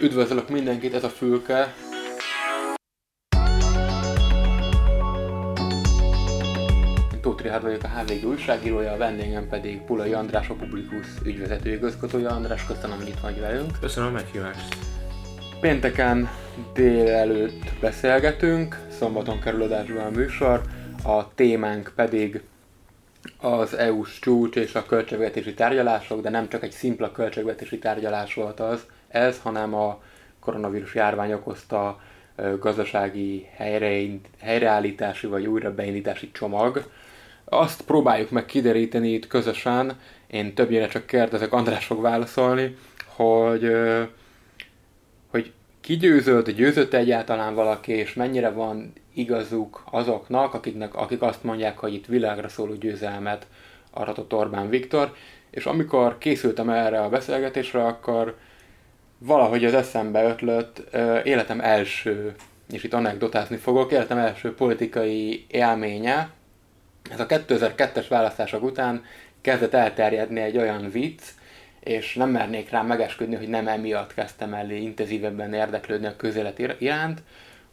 Üdvözlök mindenkit, ez a Fülke. Tóth Rihárd vagyok a HVG újságírója, a vendégem pedig Pulai András, a Publikus ügyvezető igazgatója. András, köszönöm, hogy itt vagy velünk. Köszönöm a meghívást. Pénteken délelőtt beszélgetünk, szombaton kerül adásba a műsor, a témánk pedig az EU-s csúcs és a költségvetési tárgyalások, de nem csak egy szimpla költségvetési tárgyalás volt az, ez, hanem a koronavírus járvány okozta gazdasági helyreállítási vagy újra beindítási csomag. Azt próbáljuk meg kideríteni itt közösen, én többnyire csak kérdezek, András fog válaszolni, hogy, hogy ki győzött, győzött egyáltalán valaki, és mennyire van igazuk azoknak, akiknek, akik azt mondják, hogy itt világra szóló győzelmet aratott Orbán Viktor, és amikor készültem erre a beszélgetésre, akkor valahogy az eszembe ötlött életem első, és itt anekdotázni fogok, életem első politikai élménye. Ez a 2002-es választások után kezdett elterjedni egy olyan vicc, és nem mernék rá megesküdni, hogy nem emiatt kezdtem el intenzívebben érdeklődni a közélet iránt.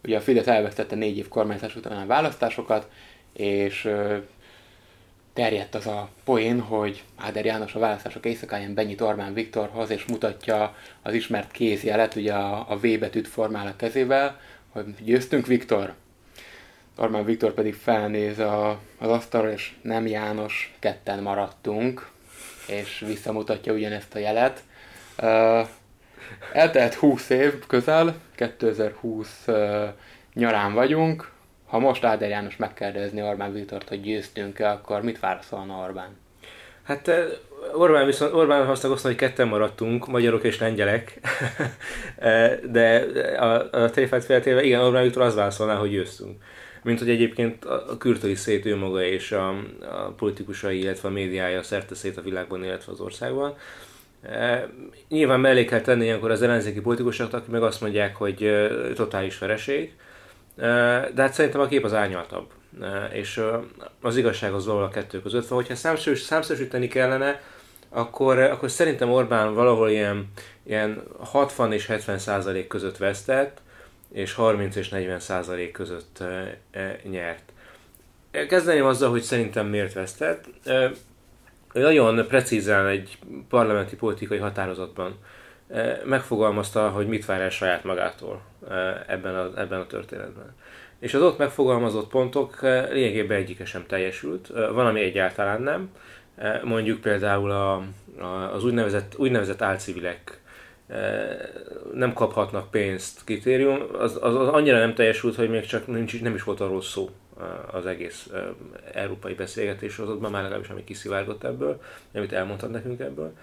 Ugye a Fidesz elvesztette négy év kormányzás után a választásokat, és terjedt az a poén, hogy Áder János a választások éjszakáján benyit Orbán Viktorhoz, és mutatja az ismert kézjelet, ugye a, a V betűt formál a kezével, hogy győztünk Viktor. Orbán Viktor pedig felnéz a, az asztalra, és nem János, ketten maradtunk, és visszamutatja ugyanezt a jelet. Uh, eltelt 20 év közel, 2020 uh, nyarán vagyunk, ha most Áder János megkérdezni Orbán Viktort, hogy győztünk-e, akkor mit válaszolna Orbán? Hát eh, Orbán viszont Orbán azt hogy ketten maradtunk, magyarok és lengyelek, eh, de a, a tréfát feltéve, igen, Orbán Viktor az válaszolná, hogy győztünk. Mint hogy egyébként a kürtöli szét ő maga és a, a politikusai, illetve a médiája szerte szét a világban, illetve az országban. E, nyilván mellé kell tenni ilyenkor az ellenzéki politikusoknak, akik meg azt mondják, hogy totális vereség, de hát szerintem a kép az árnyaltabb. És az igazság az valahol a kettő között van. Hogyha számszerűsíteni kellene, akkor, akkor szerintem Orbán valahol ilyen, ilyen 60 és 70 százalék között vesztett, és 30 és 40 százalék között nyert. Kezdeném azzal, hogy szerintem miért vesztett. Nagyon precízen egy parlamenti politikai határozatban megfogalmazta, hogy mit vár el saját magától ebben a, ebben a történetben. És az ott megfogalmazott pontok lényegében egyike sem teljesült, van, ami egyáltalán nem. Mondjuk például a, a, az úgynevezett, úgynevezett álcivilek nem kaphatnak pénzt kritérium, az, az, az annyira nem teljesült, hogy még csak nincs, nem is volt arról szó az egész európai beszélgetés azokban, már legalábbis ami kiszivárgott ebből, amit elmondhat nekünk ebből.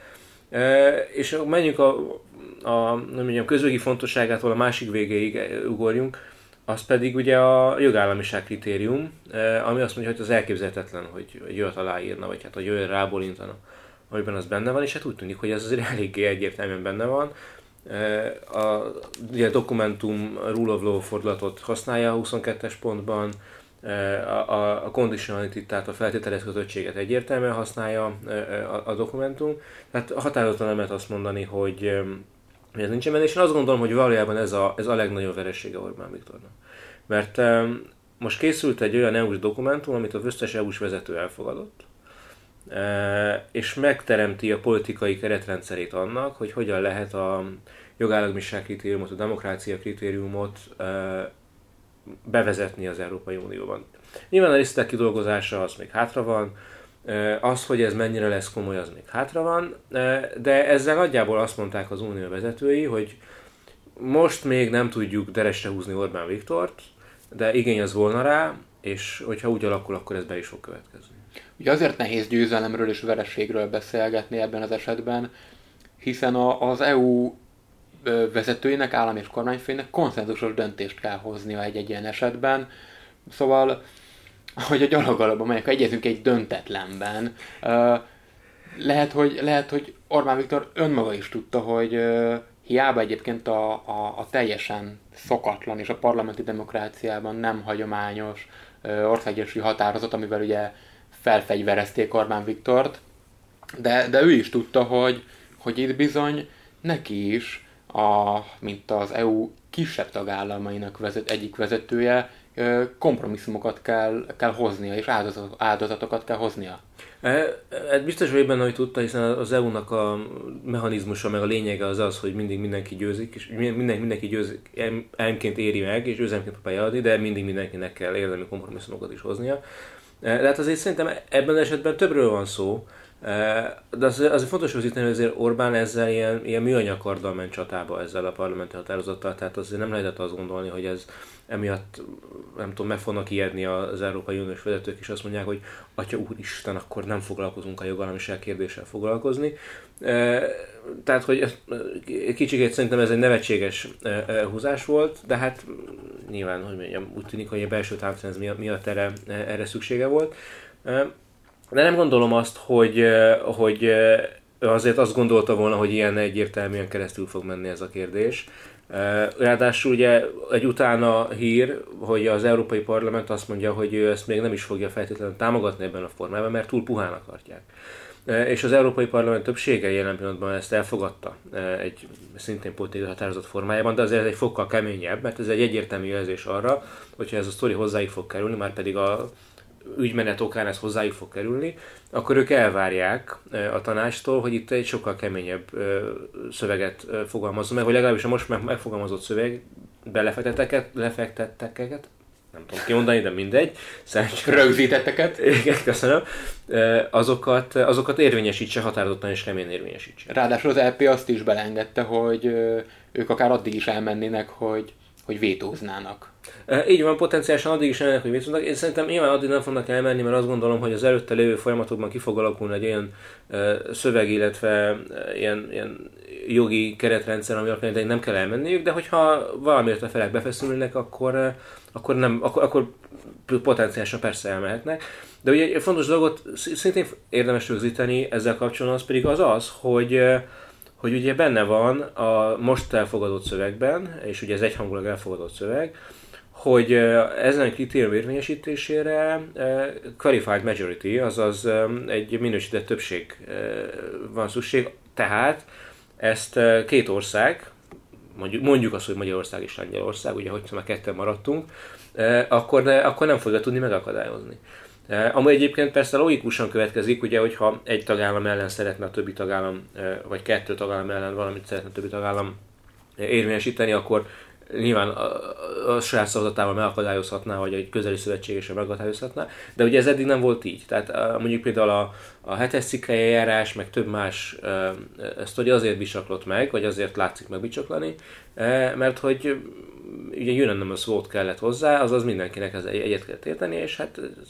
És menjünk a, a nem mondjam, közögi fontosságától a másik végéig ugorjunk, az pedig ugye a jogállamiság kritérium, ami azt mondja, hogy az elképzelhetetlen, hogy egy olyat aláírna, vagy hát hogy olyan rábólintana, amiben az benne van, és hát úgy tűnik, hogy ez azért eléggé egyértelműen benne van. A, ugye a dokumentum Rule of Law fordulatot használja a 22-es pontban, a, a, a conditionality, tehát a feltételez kötöttséget egyértelműen használja a, a dokumentum. Tehát határozottan nem lehet azt mondani, hogy ez nincsen benne, és én azt gondolom, hogy valójában ez a, ez a legnagyobb veressége Orbán Viktornak. Mert most készült egy olyan EU-s dokumentum, amit az összes EU-s vezető elfogadott, és megteremti a politikai keretrendszerét annak, hogy hogyan lehet a jogállamiság kritériumot, a demokrácia kritériumot bevezetni az Európai Unióban. Nyilván a részletek kidolgozása az még hátra van, az, hogy ez mennyire lesz komoly, az még hátra van, de ezzel nagyjából azt mondták az unió vezetői, hogy most még nem tudjuk deresre húzni Orbán Viktort, de igény az volna rá, és hogyha úgy alakul, akkor ez be is fog következni. Ugye azért nehéz győzelemről és vereségről beszélgetni ebben az esetben, hiszen az EU vezetőinek, állam és kormányfőinek konszenzusos döntést kell hoznia egy-egy ilyen esetben. Szóval, hogy a gyalogalapban megyek, ha egyezünk egy döntetlenben, lehet, hogy, lehet, hogy Orbán Viktor önmaga is tudta, hogy hiába egyébként a, a, a teljesen szokatlan és a parlamenti demokráciában nem hagyományos országgyűlési határozat, amivel ugye felfegyverezték Orbán Viktort, de, de ő is tudta, hogy, hogy itt bizony neki is a, mint az EU kisebb tagállamainak vezet, egyik vezetője, kompromisszumokat kell, kell hoznia, és áldozatokat kell hoznia. Hát biztos vagyok benne, hogy tudta, hiszen az EU-nak a mechanizmusa, meg a lényege az az, hogy mindig mindenki győzik, és minden, mindenki győzik, elmként éri meg, és üzemként próbálja adni, de mindig mindenkinek kell érdemi kompromisszumokat is hoznia. De hát azért szerintem ebben az esetben többről van szó, de az, azért fontos hozítani, hogy azért Orbán ezzel ilyen, ilyen műanyakarddal ment csatába ezzel a parlamenti határozattal, tehát azért nem lehetett azt gondolni, hogy ez emiatt nem tudom, meg fognak ijedni az Európai Uniós vezetők, és azt mondják, hogy Atya Úristen, akkor nem foglalkozunk a jogállamiság kérdéssel foglalkozni. Tehát, hogy kicsikét szerintem ez egy nevetséges húzás volt, de hát nyilván, hogy mondjam, úgy tűnik, hogy a belső távszínez miatt erre, erre szüksége volt. De nem gondolom azt, hogy, hogy azért azt gondolta volna, hogy ilyen egyértelműen keresztül fog menni ez a kérdés. Ráadásul ugye egy utána hír, hogy az Európai Parlament azt mondja, hogy ő ezt még nem is fogja feltétlenül támogatni ebben a formában, mert túl puhán akarják. És az Európai Parlament többsége jelen pillanatban ezt elfogadta egy szintén politikai határozat formájában, de azért ez egy fokkal keményebb, mert ez egy egyértelmű jelzés arra, hogyha ez a sztori hozzáig fog kerülni, már pedig a ügymenet okán ez hozzájuk fog kerülni, akkor ők elvárják a tanástól, hogy itt egy sokkal keményebb szöveget fogalmazzon meg, vagy legalábbis a most megfogalmazott szöveg belefektetteket, lefektetteket, nem tudom kimondani, de mindegy. Szerencsére. Rögzítetteket. Igen, köszönöm. Azokat, azokat érvényesítse, határozottan és keményen érvényesítse. Ráadásul az LP azt is belengedte, hogy ők akár addig is elmennének, hogy, hogy vétóznának. Így van, potenciálisan addig is elmennek, hogy mit tudnak. Én szerintem nyilván addig nem fognak elmenni, mert azt gondolom, hogy az előtte lévő folyamatokban ki fog alakulni egy olyan szöveg, illetve ilyen, ilyen jogi keretrendszer, ami alapján nem kell elmenniük, de hogyha valamiért a felek befeszülnek, akkor, akkor, nem, akkor, akkor potenciálisan persze elmehetnek. De ugye egy fontos dolgot szintén érdemes rögzíteni ezzel kapcsolatban, az pedig az az, hogy hogy ugye benne van a most elfogadott szövegben, és ugye ez egyhangulag elfogadott szöveg, hogy ezen a kritérium érvényesítésére qualified majority, azaz egy minősített többség van szükség, tehát ezt két ország, mondjuk, mondjuk azt, hogy Magyarország és Lengyelország, ugye, hogy már ketten maradtunk, akkor, akkor nem fogja tudni megakadályozni. Ami egyébként persze logikusan következik, ugye, hogyha egy tagállam ellen szeretne a többi tagállam, vagy kettő tagállam ellen valamit szeretne a többi tagállam érvényesíteni, akkor nyilván a, a saját szavazatával megakadályozhatná, vagy egy közeli szövetségesen megakadályozhatná, de ugye ez eddig nem volt így. Tehát mondjuk például a, a hetes cikkei eljárás, meg több más ugye azért bisaklott meg, vagy azért látszik meg bicsaklani, mert hogy ugye unanimous vote kellett hozzá, azaz mindenkinek ez egyet kellett érteni, és hát ez,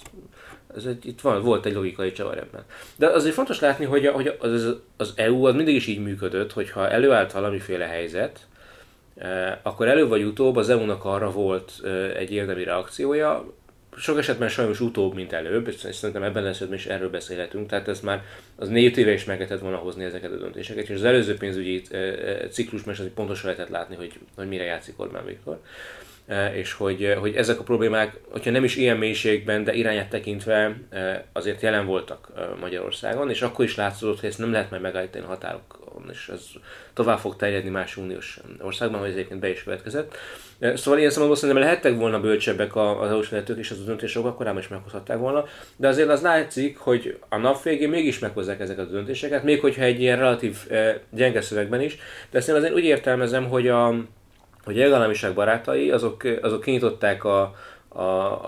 ez egy, itt van, volt egy logikai csavar ebben. De azért fontos látni, hogy, a, hogy az, az EU az mindig is így működött, hogyha előállt valamiféle helyzet, akkor előbb vagy utóbb az EU-nak arra volt egy érdemi reakciója, sok esetben sajnos utóbb, mint előbb, és szerintem ebben az esetben is erről beszélhetünk, tehát ez már az négy éve is meg lehetett volna hozni ezeket a döntéseket, és az előző pénzügyi ciklusban is pontosan lehetett látni, hogy, hogy mire játszik Orbán Viktor. És hogy, hogy ezek a problémák, hogyha nem is ilyen mélységben, de irányát tekintve azért jelen voltak Magyarországon, és akkor is látszott, hogy ezt nem lehet majd megállítani határokon, és ez tovább fog terjedni más uniós országban, hogy ez egyébként be is következett. Szóval ilyen szempontból szerintem lehettek volna bölcsebbek az EU-s és az a akkor korábban is meghozhatták volna, de azért az látszik, hogy a nap végén mégis meghozzák ezeket a döntéseket, még hogyha egy ilyen relatív gyenge szövegben is, de én azért úgy értelmezem, hogy a, hogy a jogállamiság barátai, azok, azok kinyitották a, a,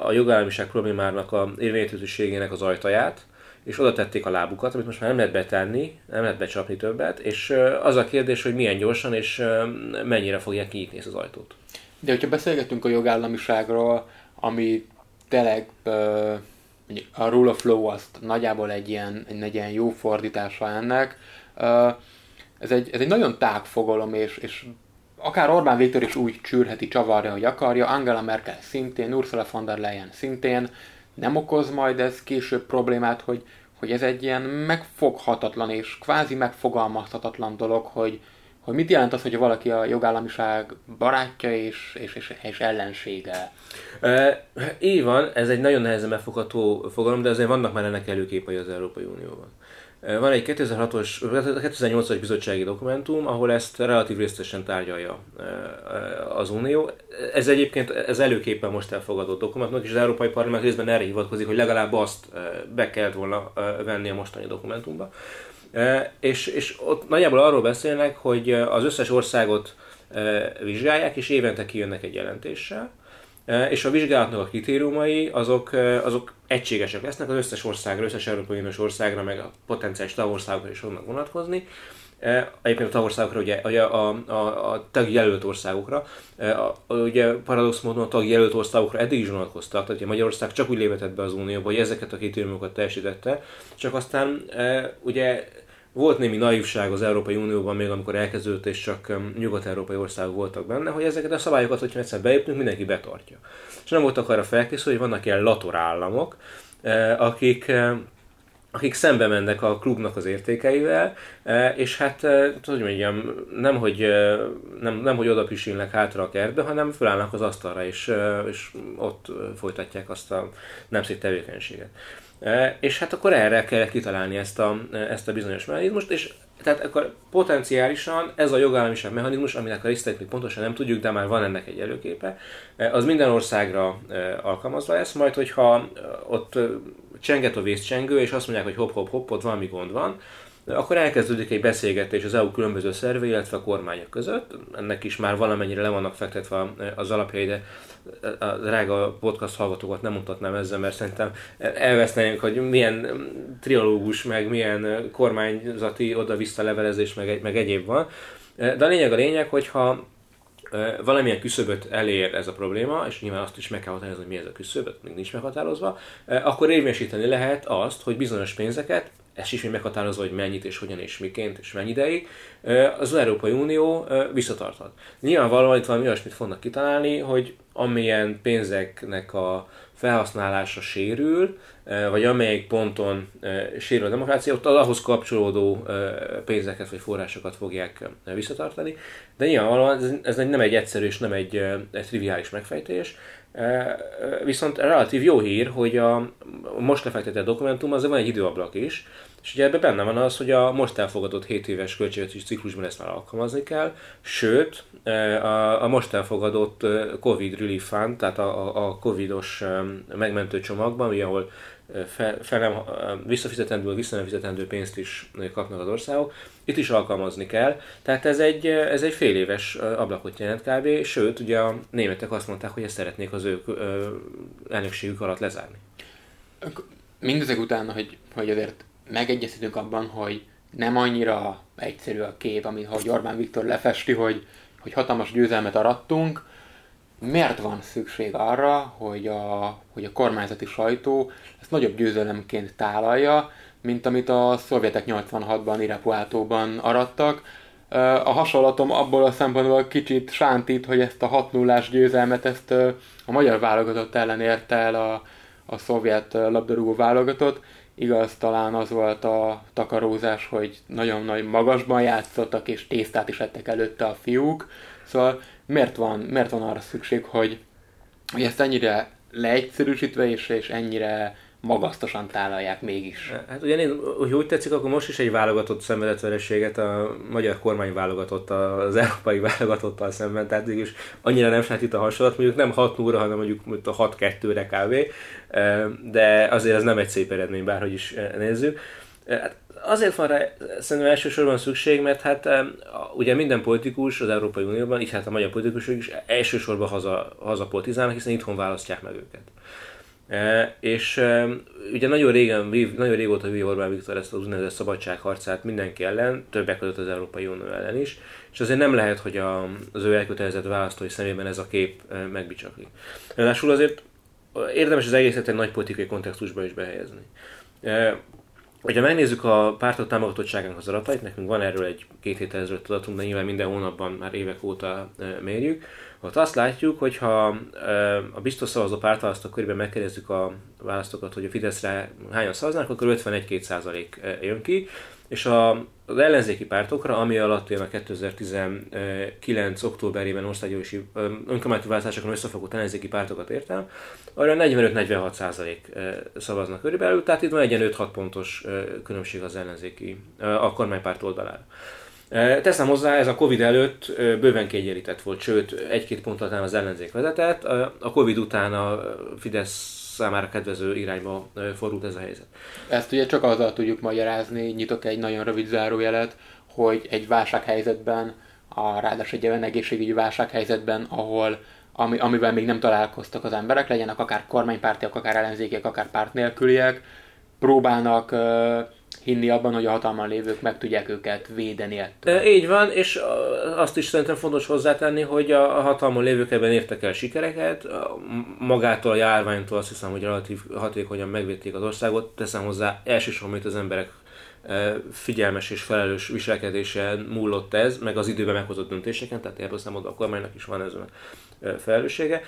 a jogállamiság problémának a érvényesítőségének az ajtaját, és oda tették a lábukat, amit most már nem lehet betenni, nem lehet becsapni többet, és az a kérdés, hogy milyen gyorsan és mennyire fogják kinyitni ezt az ajtót. De hogyha beszélgetünk a jogállamiságról, ami tényleg a rule of law azt nagyjából egy ilyen, egy ilyen jó fordítása ennek, ez egy, ez egy nagyon tág fogalom, és, és akár Orbán Viktor is úgy csűrheti, csavarja, hogy akarja, Angela Merkel szintén, Ursula von der Leyen szintén, nem okoz majd ez később problémát, hogy, hogy ez egy ilyen megfoghatatlan és kvázi megfogalmazhatatlan dolog, hogy, hogy mit jelent az, hogy valaki a jogállamiság barátja és, és, és, és ellensége? E, van, ez egy nagyon nehezen megfogható fogalom, de azért vannak már ennek előképei az Európai Unióban. Van egy 2006-os, 2008-as bizottsági dokumentum, ahol ezt relatív részletesen tárgyalja az Unió. Ez egyébként ez előképpen most elfogadott dokumentum, és az Európai Parlament részben erre hivatkozik, hogy legalább azt be kellett volna venni a mostani dokumentumba. És, és ott nagyjából arról beszélnek, hogy az összes országot vizsgálják, és évente kijönnek egy jelentéssel, és a vizsgálatnak a kritériumai azok, azok egységesek lesznek az összes országra, összes Európai Uniós országra, meg a potenciális tagországokra is fognak vonatkozni. Egyébként a tagországokra, ugye a, a, a, tagjelölt országokra, a, ugye paradox módon a tagjelölt országokra eddig is vonatkoztak, tehát Magyarország csak úgy lépett be az Unióba, hogy ezeket a kritériumokat teljesítette, csak aztán ugye volt némi naivság az Európai Unióban még, amikor elkezdődött, és csak nyugat-európai országok voltak benne, hogy ezeket a szabályokat, hogyha egyszer beépnünk, mindenki betartja. És nem voltak arra felkészülve, hogy vannak ilyen lator államok, eh, akik eh, akik szembe mennek a klubnak az értékeivel, eh, és hát, hogy mondjam, nem, hogy, nem, nem, hogy oda pisilnek hátra a kertbe, hanem fölállnak az asztalra, és, és ott folytatják azt a nem szép tevékenységet. És hát akkor erre kell kitalálni ezt a, ezt a bizonyos mechanizmust, és tehát akkor potenciálisan ez a jogállamiság mechanizmus, aminek a részletét még pontosan nem tudjuk, de már van ennek egy előképe, az minden országra alkalmazva lesz, majd hogyha ott csenget a vészcsengő, és azt mondják, hogy hopp, ott valami gond van, akkor elkezdődik egy beszélgetés az EU különböző szerve, illetve a kormányok között. Ennek is már valamennyire le vannak fektetve az alapjai, de a drága podcast hallgatókat nem mutatnám ezzel, mert szerintem elvesznénk, hogy milyen triológus, meg milyen kormányzati oda-vissza levelezés, meg, meg egyéb van. De a lényeg a lényeg, hogyha valamilyen küszöböt elér ez a probléma, és nyilván azt is meg kell határozni, hogy mi ez a küszöb, még nincs meghatározva, akkor érvényesíteni lehet azt, hogy bizonyos pénzeket ez is még meghatározva, hogy mennyit és hogyan és miként és mennyi ideig, az Európai Unió visszatarthat. Nyilvánvalóan itt valami olyasmit fognak kitalálni, hogy amilyen pénzeknek a felhasználása sérül, vagy amelyik ponton sérül a demokrácia, ott az ahhoz kapcsolódó pénzeket vagy forrásokat fogják visszatartani. De nyilvánvalóan ez nem egy egyszerű és nem egy, egy triviális megfejtés. Viszont relatív jó hír, hogy a most lefektetett dokumentum az van egy időablak is, és ugye ebben benne van az, hogy a most elfogadott 7 éves költségvetési ciklusban ezt már alkalmazni kell, sőt, a, a most elfogadott Covid Relief Fund, tehát a, a Covidos megmentő csomagban, ahol fel, visszafizetendő, vissza nem fizetendő pénzt is kapnak az országok, itt is alkalmazni kell. Tehát ez egy, ez egy fél éves ablakot jelent kb. Sőt, ugye a németek azt mondták, hogy ezt szeretnék az ő elnökségük alatt lezárni. Mindezek után, hogy, hogy azért megegyezhetünk abban, hogy nem annyira egyszerű a kép, amit hogy Orbán Viktor lefesti, hogy, hogy hatalmas győzelmet arattunk, miért van szükség arra, hogy a, hogy a kormányzati sajtó ezt nagyobb győzelemként tálalja, mint amit a szovjetek 86-ban Irapuátóban arattak. A hasonlatom abból a szempontból kicsit sántít, hogy ezt a 6 0 győzelmet ezt a magyar válogatott ellen érte el a, a szovjet labdarúgó válogatott. Igaz, talán az volt a takarózás, hogy nagyon nagy magasban játszottak, és tésztát is ettek előtte a fiúk. Szóval miért van, miért van arra szükség, hogy, hogy ezt ennyire leegyszerűsítve és, és ennyire magasztosan tálalják mégis. Hát ugye hogy úgy tetszik, akkor most is egy válogatott szenvedett vereséget a magyar kormány válogatott az európai válogatottal szemben, tehát is annyira nem itt a hasonlat, mondjuk nem 6 0 hanem mondjuk a 6-2-re kb. De azért ez nem egy szép eredmény, bárhogy is nézzük. Hát azért van rá szerintem elsősorban szükség, mert hát ugye minden politikus az Európai Unióban, így hát a magyar politikusok is elsősorban haza, hazapolitizálnak, hiszen itthon választják meg őket. És ugye nagyon régen, nagyon régóta vív Orbán Viktor ezt az úgynevezett szabadságharcát mindenki ellen, többek között az Európai Unió ellen is, és azért nem lehet, hogy a, az ő elkötelezett választói szemében ez a kép e, megbicsaklik. Ráadásul azért érdemes az egészet egy nagy politikai kontextusba is behelyezni. Hogyha megnézzük a pártok támogatottságának az adatait, nekünk van erről egy két héttel ezelőtt adatunk, de nyilván minden hónapban már évek óta mérjük, Ott azt látjuk, hogyha a biztos szavazó pártválasztók körében megkérdezzük a választókat, hogy a Fideszre hányan szavaznak, akkor 51-2 százalék jön ki, és a, az ellenzéki pártokra, ami alatt én a 2019. októberében országgyűlési önkormányzati választásokon összefogott ellenzéki pártokat értem, arra 45-46 százalék szavaznak körülbelül, tehát itt van egy ilyen 5-6 pontos különbség az ellenzéki, a kormánypárt oldalára. Teszem hozzá, ez a Covid előtt bőven kiegyenlített volt, sőt, egy-két ponttal az ellenzék vezetett. A Covid után a Fidesz számára kedvező irányba fordult ez a helyzet. Ezt ugye csak azzal tudjuk magyarázni, nyitok egy nagyon rövid zárójelet, hogy egy válsághelyzetben, a, ráadásul egy olyan egészségügyi válsághelyzetben, ahol ami, amivel még nem találkoztak az emberek, legyenek akár kormánypártiak, akár ellenzékiek, akár párt nélküliek, próbálnak uh, hinni abban, hogy a hatalman lévők meg tudják őket védeni ettől. E, így van, és azt is szerintem fontos hozzátenni, hogy a hatalman lévők ebben értek el sikereket, magától a járványtól azt hiszem, hogy relatív hatékonyan megvédték az országot, teszem hozzá elsősorban itt az emberek figyelmes és felelős viselkedése múlott ez, meg az időben meghozott döntéseken, tehát ebből szempontból a kormánynak is van ez a felelőssége.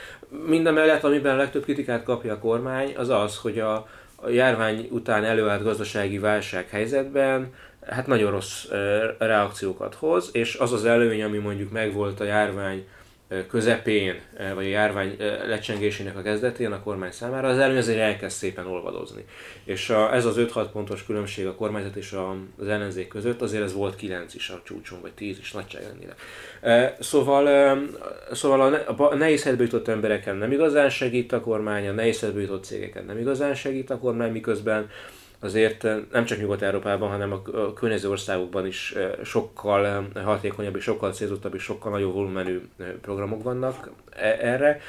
Mindemellett, amiben a legtöbb kritikát kapja a kormány, az az, hogy a, a járvány után előállt gazdasági válság helyzetben hát nagyon rossz reakciókat hoz, és az az előny, ami mondjuk megvolt a járvány közepén, vagy a járvány lecsengésének a kezdetén a kormány számára, az előny azért elkezd szépen olvadozni. És a, ez az 5-6 pontos különbség a kormányzat és az ellenzék között, azért ez volt 9 is a csúcson, vagy 10 is nagyságrendileg. Szóval, szóval a, a nehéz helyzetbe jutott embereken nem igazán segít a kormány, a nehéz helyzetbe jutott cégeken nem igazán segít a kormány, miközben azért nem csak Nyugat-Európában, hanem a környező országokban is sokkal hatékonyabb és sokkal célzottabb és sokkal nagyobb volumenű programok vannak e-, erre.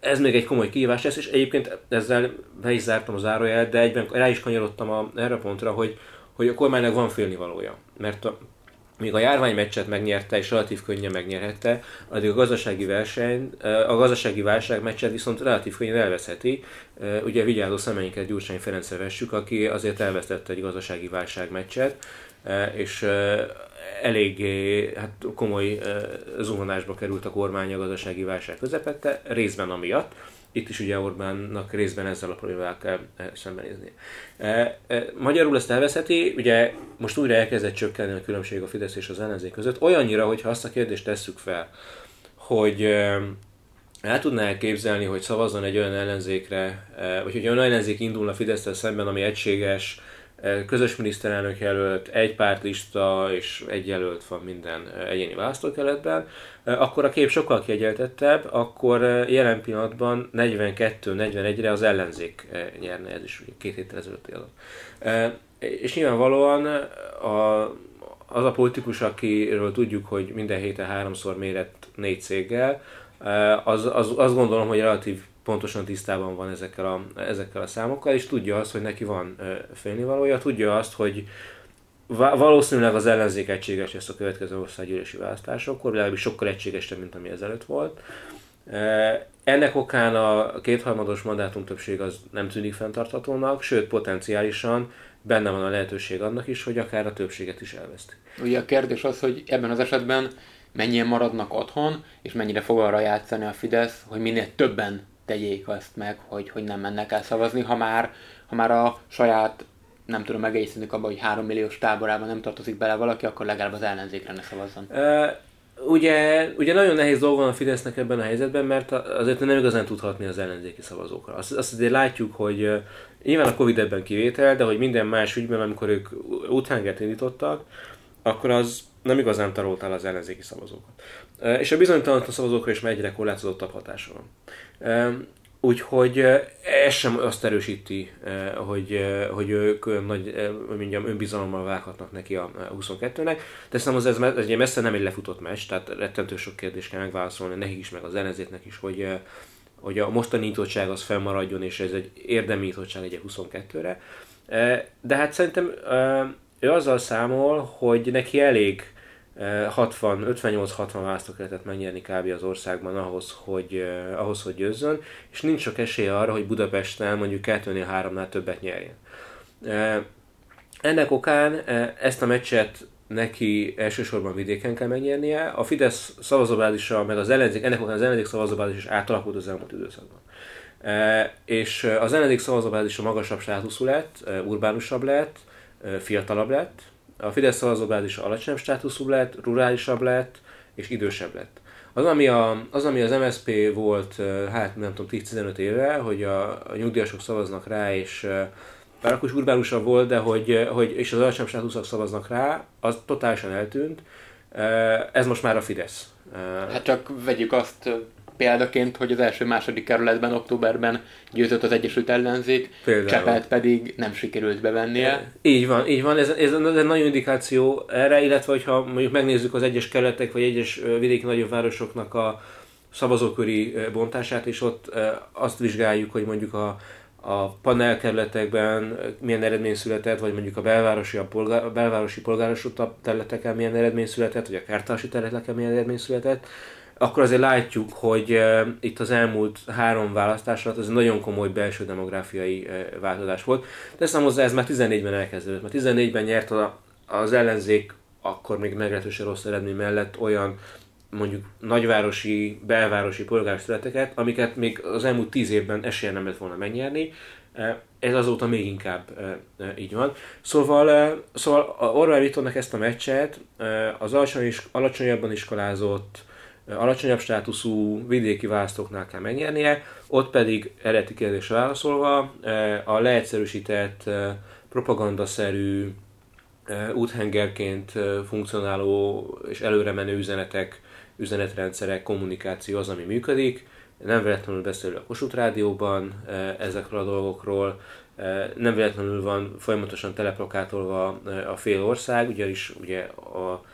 Ez még egy komoly kihívás lesz, és egyébként ezzel be is zártam az záróját, de egyben rá is kanyarodtam a, erre pontra, hogy, hogy a kormánynak van félnivalója. Mert a, míg a járványmeccset megnyerte és relatív könnyen megnyerhette, addig a gazdasági verseny, a gazdasági válság meccset viszont relatív könnyen elveszheti. Ugye vigyázó szemeinket Gyurcsány Ferencre vessük, aki azért elvesztette egy gazdasági válság meccset, és eléggé hát komoly zuhanásba került a kormány a gazdasági válság közepette, részben amiatt, itt is ugye Orbánnak részben ezzel a problémával kell eh, szembenézni. Eh, eh, magyarul ezt elveszheti, ugye most újra elkezdett csökkenni a különbség a Fidesz és az ellenzék között, olyannyira, hogyha azt a kérdést tesszük fel, hogy el tudná elképzelni, hogy szavazzon egy olyan ellenzékre, vagy hogy olyan ellenzék indulna Fidesz szemben, ami egységes, közös miniszterelnök jelölt, egy pártlista és egy jelölt van minden egyéni választókeletben, akkor a kép sokkal kiegyeltettebb, akkor jelen pillanatban 42-41-re az ellenzék nyerne, ez is két héttel ezelőtt adat. És nyilvánvalóan a, az a politikus, akiről tudjuk, hogy minden héten háromszor mérett négy céggel, az, az, azt gondolom, hogy relatív pontosan tisztában van ezekkel a, ezekkel a számokkal, és tudja azt, hogy neki van félnivalója, tudja azt, hogy valószínűleg az ellenzék egységes lesz a következő országgyűlési választásokkor, legalábbis sokkal egységesebb, mint ami ezelőtt volt. Ennek okán a kétharmados mandátum többség az nem tűnik fenntarthatónak, sőt potenciálisan benne van a lehetőség annak is, hogy akár a többséget is elveszti. Ugye a kérdés az, hogy ebben az esetben mennyien maradnak otthon, és mennyire fog arra játszani a Fidesz, hogy minél többen tegyék azt meg, hogy, hogy nem mennek el szavazni, ha már, ha már a saját nem tudom megegyezni abban, hogy három milliós táborában nem tartozik bele valaki, akkor legalább az ellenzékre ne szavazzon. Uh, ugye, ugye nagyon nehéz dolga a Fidesznek ebben a helyzetben, mert azért nem igazán tudhatni az ellenzéki szavazókra. Azt, azt azért látjuk, hogy uh, nyilván a Covid ebben kivétel, de hogy minden más ügyben, amikor ők úthengert indítottak, akkor az nem igazán tarolta el az ellenzéki szavazókat. És a bizonytalan szavazókra is egyre korlátozottabb hatása van. Úgyhogy ez sem azt erősíti, hogy, hogy ők nagy mondjam, önbizalommal vághatnak neki a 22-nek. Teszem az ez, ez messze nem egy lefutott meccs, tehát rettentő sok kérdést kell megválaszolni nekik is, meg az ellenzéknek is, hogy, hogy a mostani nyitottság az fennmaradjon, és ez egy érdemi nyitottság legyen 22-re. De hát szerintem ő azzal számol, hogy neki elég 60, 58-60 választókerületet megnyerni kb. az országban ahhoz, hogy, ahhoz, hogy győzzön, és nincs sok esélye arra, hogy Budapesten mondjuk 2-3-nál többet nyerjen. Ennek okán ezt a meccset neki elsősorban vidéken kell megnyernie. A Fidesz szavazóbázisa, meg az ellenzék, ennek után az ellenzék szavazóbázis is átalakult az elmúlt időszakban. E, és az ellenzék szavazóbázisa magasabb státuszú lett, urbánusabb lett, fiatalabb lett. A Fidesz szavazóbázisa alacsonyabb státuszú lett, rurálisabb lett, és idősebb lett. Az, ami, a, az, ami az MSP volt, hát nem tudom, 10-15 éve, hogy a, a nyugdíjasok szavaznak rá, és bár akkor is urbánusabb volt, de hogy, hogy és az alacsonyabb státuszok szavaznak rá, az totálisan eltűnt. Ez most már a Fidesz. Hát csak vegyük azt példaként, hogy az első-második kerületben októberben győzött az Egyesült Ellenzék, Például. Csepelt pedig nem sikerült bevennie. Így van, így van, ez, ez, ez egy nagyon indikáció erre, illetve hogyha mondjuk megnézzük az egyes kerületek vagy egyes vidéki nagyobb városoknak a szavazóköri bontását, és ott azt vizsgáljuk, hogy mondjuk a a panelkerületekben milyen eredmény született, vagy mondjuk a belvárosi, a, polgár, a belvárosi polgárosú területeken milyen eredmény született, vagy a kártási területeken milyen eredmény született, akkor azért látjuk, hogy uh, itt az elmúlt három választás alatt ez egy nagyon komoly belső demográfiai uh, változás volt. Teszem hozzá, ez már 14-ben elkezdődött, mert 14-ben nyert a, az ellenzék akkor még meglehetősen rossz eredmény mellett olyan mondjuk nagyvárosi, belvárosi polgáros amiket még az elmúlt tíz évben esélye nem lett volna megnyerni. Ez azóta még inkább így van. Szóval, szóval Orbán Viktornak ezt a meccset az alacsony, alacsonyabban iskolázott, alacsonyabb státuszú vidéki választóknál kell megnyernie, ott pedig eredeti kérdésre válaszolva a leegyszerűsített, propagandaszerű, úthengerként funkcionáló és előre menő üzenetek, üzenetrendszerek, kommunikáció az, ami működik. Nem véletlenül beszél a Kossuth Rádióban ezekről a dolgokról, nem véletlenül van folyamatosan teleplakátolva a fél ország, ugyanis ugye a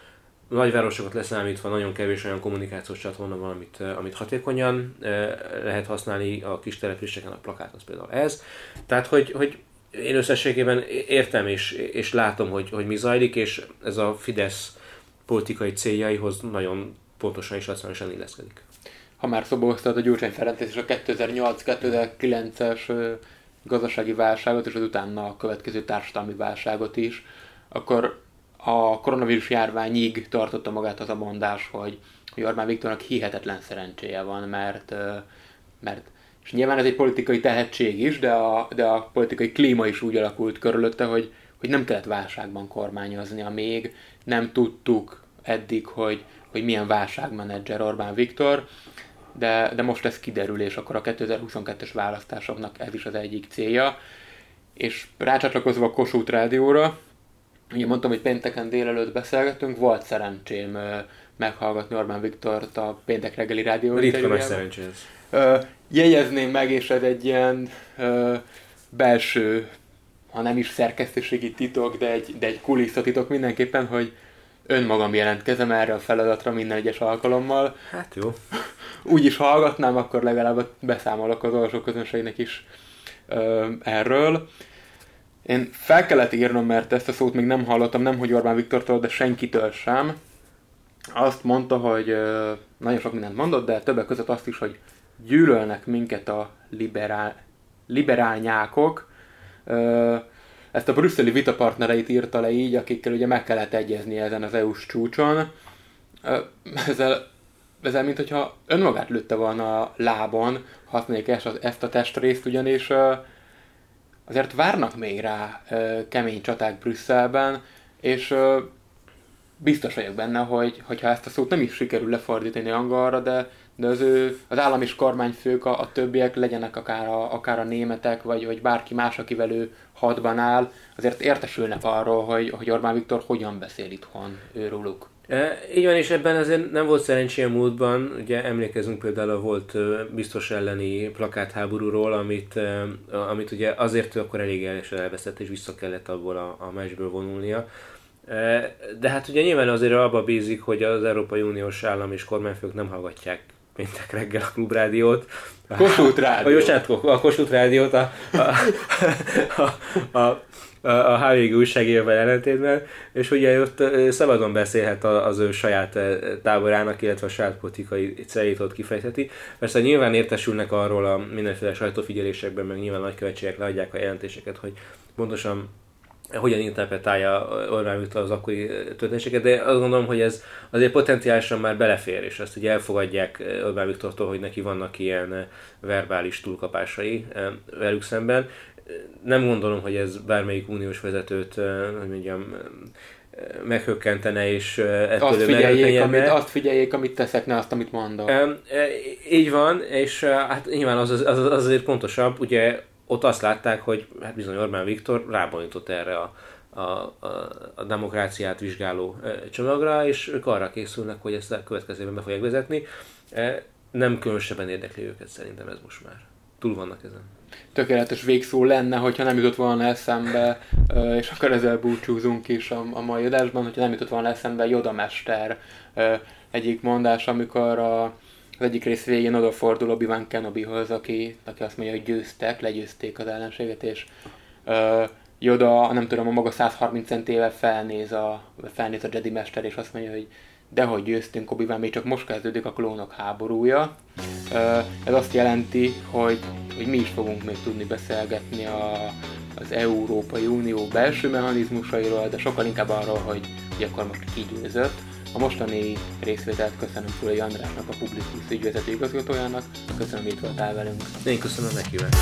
nagyvárosokat leszámítva nagyon kevés olyan kommunikációs csatorna van, amit, eh, amit hatékonyan eh, lehet használni a kis településeken, a plakát az például ez. Tehát, hogy, hogy én összességében értem és, és látom, hogy, hogy mi zajlik, és ez a Fidesz politikai céljaihoz nagyon pontosan és racionálisan illeszkedik. Ha már szóba hoztad a Gyurcsány Ferenc és a 2008-2009-es gazdasági válságot, és az utána a következő társadalmi válságot is, akkor a koronavírus járványig tartotta magát az a mondás, hogy, hogy Orbán Viktornak hihetetlen szerencséje van, mert, mert és nyilván ez egy politikai tehetség is, de a, de a politikai klíma is úgy alakult körülötte, hogy, hogy nem kellett válságban kormányoznia még, nem tudtuk eddig, hogy, hogy milyen válságmenedzser Orbán Viktor, de, de most ez kiderül, és akkor a 2022-es választásoknak ez is az egyik célja. És rácsatlakozva a Kossuth Rádióra, ugye mondtam, hogy pénteken délelőtt beszélgetünk, volt szerencsém meghallgatni Orbán Viktort a péntek reggeli rádió Ritka nagy szerencsé ez. Jegyezném meg, és ez egy ilyen belső, ha nem is szerkesztőségi titok, de egy, de egy kulisszatitok mindenképpen, hogy önmagam jelentkezem erre a feladatra minden egyes alkalommal. Hát jó. Úgy is hallgatnám, akkor legalább beszámolok az olvasó közönségnek is ö, erről. Én fel kellett írnom, mert ezt a szót még nem hallottam, nem hogy Orbán Viktortól, de senkitől sem. Azt mondta, hogy nagyon sok mindent mondott, de többek között azt is, hogy gyűlölnek minket a liberál, liberálnyákok. Ezt a brüsszeli vitapartnereit írta le így, akikkel ugye meg kellett egyezni ezen az EU-s csúcson. Ezzel, ezzel mint hogyha önmagát lőtte volna a lábon, használják ezt a testrészt, ugyanis azért várnak még rá kemény csaták Brüsszelben, és biztos vagyok benne, hogy hogyha ezt a szót nem is sikerül lefordítani angolra, de, de az, ő, az állam és kormányfők, a, a többiek legyenek akár a, akár a németek, vagy, vagy bárki más, akivel ő hadban áll, azért értesülnek arról, hogy, hogy Orbán Viktor hogyan beszél itthon őróluk. E, így van, és ebben azért nem volt szerencsé a múltban, ugye emlékezünk például a volt biztos elleni plakátháborúról, amit, amit ugye azért akkor elég elveszett, és vissza kellett abból a, a meccsből vonulnia. De hát ugye nyilván azért abba bízik, hogy az Európai Uniós állam és kormányfők nem hallgatják péntek reggel a klubrádiót. Kossuth Rádió. A, a Kossuth Rádiót a, a, a, a, a HVG újságírval ellentétben, és ugye ott szabadon beszélhet az ő saját táborának, illetve a saját politikai céljét ott kifejtheti. Persze nyilván értesülnek arról a mindenféle sajtófigyelésekben, meg nyilván nagykövetségek leadják a jelentéseket, hogy pontosan hogyan interpretálja Orbán Viktor az akkori történéseket, de azt gondolom, hogy ez azért potenciálisan már belefér, és azt ugye elfogadják Orbán Viktortól, hogy neki vannak ilyen verbális túlkapásai velük szemben. Nem gondolom, hogy ez bármelyik uniós vezetőt, hogy mondjam, meghökkentene, és ettől azt figyeljék, amit, azt figyeljék, amit teszek, ne azt, amit mondok. E, így van, és hát nyilván az, az, az azért pontosabb, ugye ott azt látták, hogy hát bizony Orbán Viktor rábonyított erre a, a, a, a demokráciát vizsgáló csomagra, és ők arra készülnek, hogy ezt a következőben be fogják vezetni. Nem különösebben érdekli őket szerintem ez most már. Túl vannak ezen. Tökéletes végszó lenne, hogyha nem jutott volna eszembe, és akkor ezzel búcsúzunk is a, a mai adásban, hogyha nem jutott volna eszembe Joda Mester egyik mondás, amikor a az egyik rész végén odafordul Obi-Wan Kenobihoz, aki, aki azt mondja, hogy győztek, legyőzték az ellenséget, és Yoda, nem tudom, a maga 130 centével felnéz a, felnéz a Jedi Mester, és azt mondja, hogy dehogy győztünk obi még csak most kezdődik a klónok háborúja. Ez azt jelenti, hogy, hogy mi is fogunk még tudni beszélgetni a, az Európai Unió belső mechanizmusairól, de sokkal inkább arról, hogy, hogy akkor most ki győzött. A mostani részvételt köszönöm Szulai Andrásnak, a Publikus ügyvezető igazgatójának. Köszönöm, hogy itt voltál velünk. Én köszönöm meghívást.